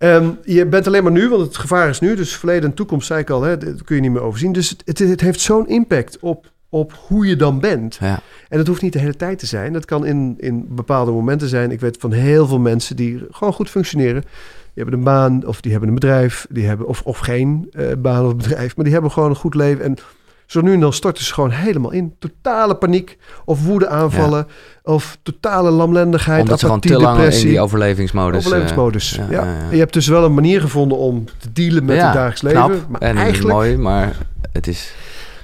Ehm, je bent alleen maar nu, want het gevaar is nu. Dus verleden en toekomst, zei ik al, hè, dat kun je niet meer overzien. Dus het, het, het heeft zo'n impact op, op hoe je dan bent. Ja. En dat hoeft niet de hele tijd te zijn. Dat kan in, in bepaalde momenten zijn. Ik weet van heel veel mensen die gewoon goed functioneren. Die hebben een baan of die hebben een bedrijf. Die hebben, of, of geen eh, baan of bedrijf. Maar die hebben gewoon een goed leven. En zo nu en dan storten ze gewoon helemaal in. Totale paniek of woede aanvallen. Of totale lamlendigheid, Omdat ze gewoon te lang in depressie. die overlevingsmodus... eh, Overlevingsmodus. ja, ja, ja, ja. Je hebt dus wel een manier gevonden om te dealen met het dagelijks leven. knap maar en eigenlijk, mooi, maar het is...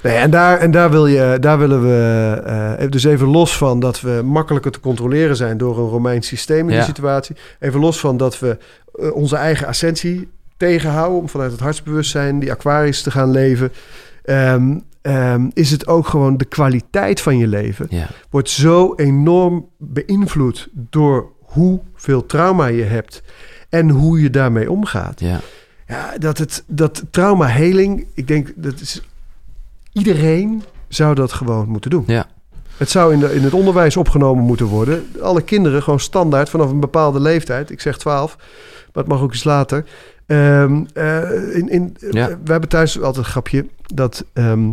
Nee, en daar, en daar, wil je, daar willen we uh, dus even los van dat we makkelijker te controleren zijn door een Romeins systeem in Ja. die situatie. Even los van dat we eh, onze eigen ascensie tegenhouden om vanuit het hartsbewustzijn die Aquarius te gaan leven. Ehm, ehm, is het ook gewoon de kwaliteit van je leven Ja. wordt zo enorm beïnvloed door hoeveel trauma je hebt en hoe je daarmee omgaat. Ja. Ja, dat, het, dat traumaheling, ik denk dat is, iedereen zou dat gewoon moeten doen. Ja. Het zou in, de, in het onderwijs opgenomen moeten worden. Alle kinderen gewoon standaard vanaf een bepaalde leeftijd. Ik zeg 12, maar het mag ook iets later. Ehm, eh, in, in, Ja. We hebben thuis altijd een grapje dat ehm,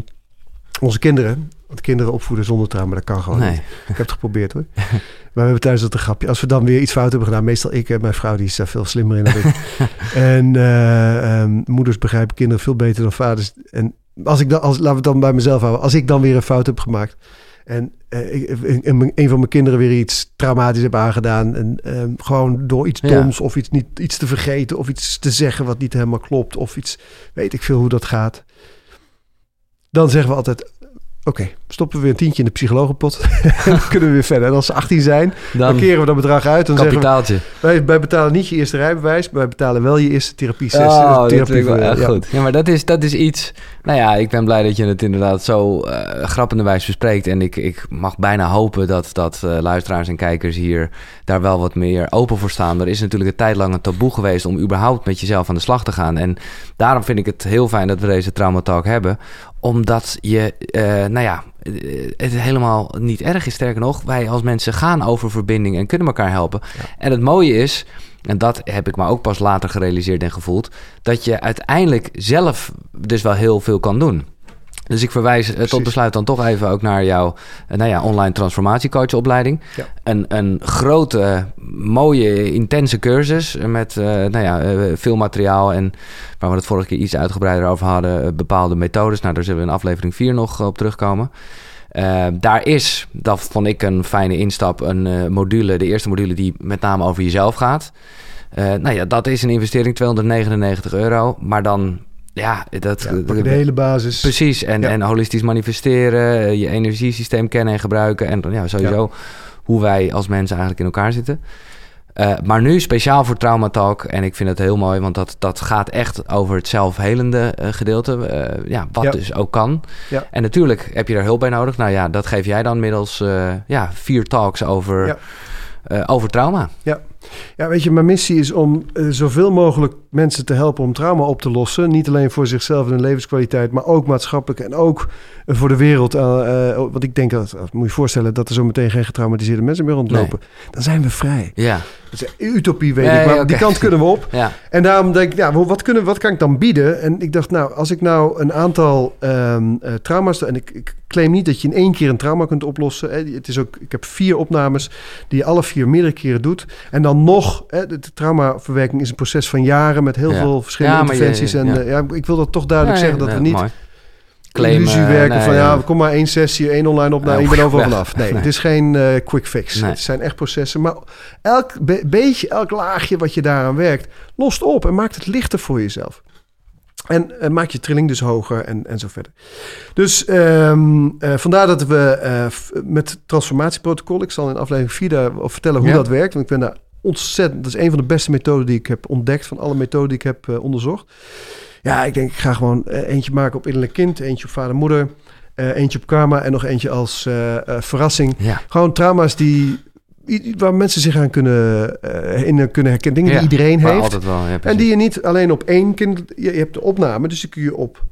onze kinderen... Want kinderen opvoeden zonder trauma, dat kan gewoon niet. Nee. Ik heb het geprobeerd hoor. <laughs> Maar we hebben thuis dat een grapje. Als we dan weer iets fout hebben gedaan, meestal ik en mijn vrouw, die is daar veel slimmer in dan ik. <laughs> en eh, ehm, moeders begrijpen kinderen veel beter dan vaders. En als ik dan, als, laten we het dan bij mezelf houden, als ik dan weer een fout heb gemaakt. En eh, ik- mijn- een van mijn kinderen weer iets traumatisch heb aangedaan. En ehm, gewoon door iets Ja. doms of iets, niet, iets te vergeten of iets te zeggen wat niet helemaal klopt. Of iets, weet ik veel hoe dat gaat. Dan zeggen we altijd, oké, stoppen we weer een tientje in de psychologenpot. en <laughs> dan kunnen we weer verder. En als ze 18 zijn, dan, keren we dat bedrag uit. Dan zeggen we, kapitaaltje. wij, wij betalen niet je eerste rijbewijs, maar wij betalen wel je eerste therapie sessie. Oh, dat therapie wel ja. goed. Ja, maar dat is, dat is iets... Nou ja, ik ben blij dat je het inderdaad zo eh grappenderwijs bespreekt. En ik, ik mag bijna hopen dat, dat eh, luisteraars en kijkers hier daar wel wat meer open voor staan. Er is natuurlijk een tijd lang een taboe geweest om überhaupt met jezelf aan de slag te gaan. En daarom vind ik het heel fijn dat we deze Trauma Talk hebben. Omdat je, eh, nou ja, eh, het helemaal niet erg is. Sterker nog, wij als mensen gaan over verbinding en kunnen elkaar helpen. En het mooie is, en dat heb ik me ook pas later gerealiseerd en gevoeld, dat je uiteindelijk zelf dus wel heel veel kan doen. Dus ik verwijs eh, tot besluit dan toch even ook naar jouw eh, nou ja, online transformatiecoachopleiding. Ja. Een, een grote, mooie, intense cursus met eh, nou ja, veel materiaal en waar we het vorige keer iets uitgebreider over hadden, bepaalde methodes. Nou, daar zullen we in aflevering 4 nog op terugkomen. Daar is, dat vond ik een fijne instap, een module, de eerste module die met name over jezelf gaat. Nou ja, dat is een investering, 299 euro. Maar dan, ja, dat... Ja, de hele basis. Precies, en, Ja. en holistisch manifesteren, eh, je energiesysteem kennen en gebruiken. En ja, sowieso hoe wij als mensen eigenlijk in elkaar zitten. Eh, maar nu speciaal voor Trauma Talk. En ik vind het heel mooi, want dat, dat gaat echt over het zelfhelende eh, gedeelte. ja, wat Ja. dus ook kan. Ja. En natuurlijk heb je daar hulp bij nodig. Nou ja, dat geef jij dan middels ja, vier talks over, Ja. over trauma. Ja, weet je, mijn missie is om eh, zoveel mogelijk mensen te helpen om trauma op te lossen. Niet alleen voor zichzelf en hun levenskwaliteit, maar ook maatschappelijk en ook eh, voor de wereld. Eh, want ik denk dat, moet je je voorstellen, dat er zo meteen geen getraumatiseerde mensen meer rondlopen. Dan zijn we vrij. Ja, is utopie, weet Nee, ik, maar die kant kunnen we op. <laughs> ja, En daarom denk ik, ja, wat, kunnen, wat kan ik dan bieden? En ik dacht, nou, als ik nou een aantal ehm, eh, trauma's... en ik, ik claim niet dat je in één keer een trauma kunt oplossen. Hè. Het is ook, ik heb vier opnames die je alle vier meerdere keren doet. En dan nog, hè, de, de traumaverwerking is een proces van jaren... met heel Ja. veel verschillende je- interventies. en ja. eh, ja, ik wil dat toch duidelijk zeggen dat we niet... mooi. Claimen, illusie werken nee, van ja, kom maar één sessie, één online opname, Ja, ik ben overal weg. <laughs> vanaf. Nee, het is geen eh, quick fix. Nee. Het zijn echt processen. Maar elk be- beetje, elk laagje wat je daaraan werkt, lost op en maakt het lichter voor jezelf. En eh, maakt je trilling dus hoger en, en zo verder. Dus ehm, eh, vandaar dat we f- met transformatieprotocol, ik zal in aflevering 4 daarover vertellen hoe Ja. dat werkt. Want ik ben daar ontzettend, dat is een van de beste methoden die ik heb ontdekt, van alle methoden die ik heb onderzocht. Ja, ik denk, ik ga gewoon eh, eentje maken op innerlijk kind, eentje op vader-moeder, eh, eentje op karma en nog eentje als eh, verrassing. Ja, Gewoon trauma's die, waar mensen zich aan kunnen, in kunnen herkennen. Dingen Ja, die iedereen heeft. altijd wel. Ja, En die je niet alleen op één kind... Je, je hebt de opname, dus die kun je op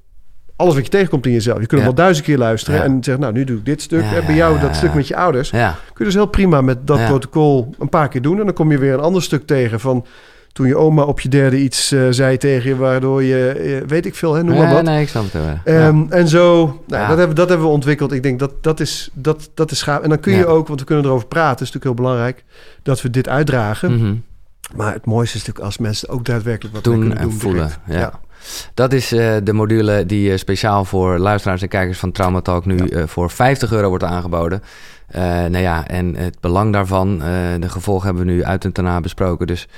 alles wat je tegenkomt in jezelf. Je kunt hem wel duizend keer luisteren en zeggen... nou, nu doe ik dit stuk. En bij jou dat stuk met je ouders. Ja, Kun je dus heel prima met dat protocol een paar keer doen. En dan kom je weer een ander stuk tegen van... toen je oma op je derde iets eh, zei tegen je... waardoor je, eh, weet ik veel, hè, noem maar wat. Nee, ik snap het wel. Ja. Ehm, En zo, nou, Ja. dat, hebben, dat hebben we ontwikkeld. Ik denk dat dat is, dat, dat is gaaf. En dan kun je Ja. ook, want we kunnen erover praten, is natuurlijk heel belangrijk, dat we dit uitdragen. Mhm. Maar het mooiste is natuurlijk als mensen ook daadwerkelijk wat doen kunnen en doen. voelen. Ja. Ja. Dat is eh, de module die speciaal voor luisteraars en kijkers van Trauma Talk nu voor 50 euro wordt aangeboden. Nou ja, en het belang daarvan, de gevolgen hebben we nu uit en daarna besproken. Dus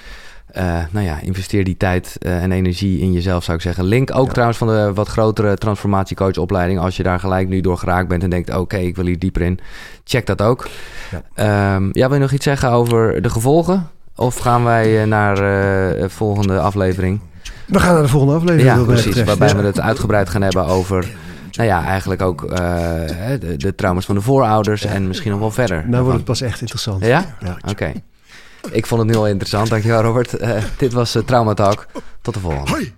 Uh, nou ja, investeer die tijd uh, en energie in jezelf, zou ik zeggen. Link ook ja. trouwens van de wat grotere transformatiecoachopleiding. Als je daar gelijk nu door geraakt bent en denkt... oké, okay, ik wil hier dieper in. Check dat ook. Ja. Um, ja, wil je nog iets zeggen over de gevolgen? Of gaan wij naar de volgende aflevering? We gaan naar de volgende aflevering. Ja, precies. Waarbij ja. we het uitgebreid gaan hebben over... Nou ja, eigenlijk ook uh, de, de, trauma's van de voorouders en misschien nog wel verder. Nou wordt het pas echt interessant. Ja? ja. Oké. Okay. Ik vond het nu al interessant. Dankjewel Robert. Uh, dit was uh, Trauma Talk. Tot de volgende. Hoi.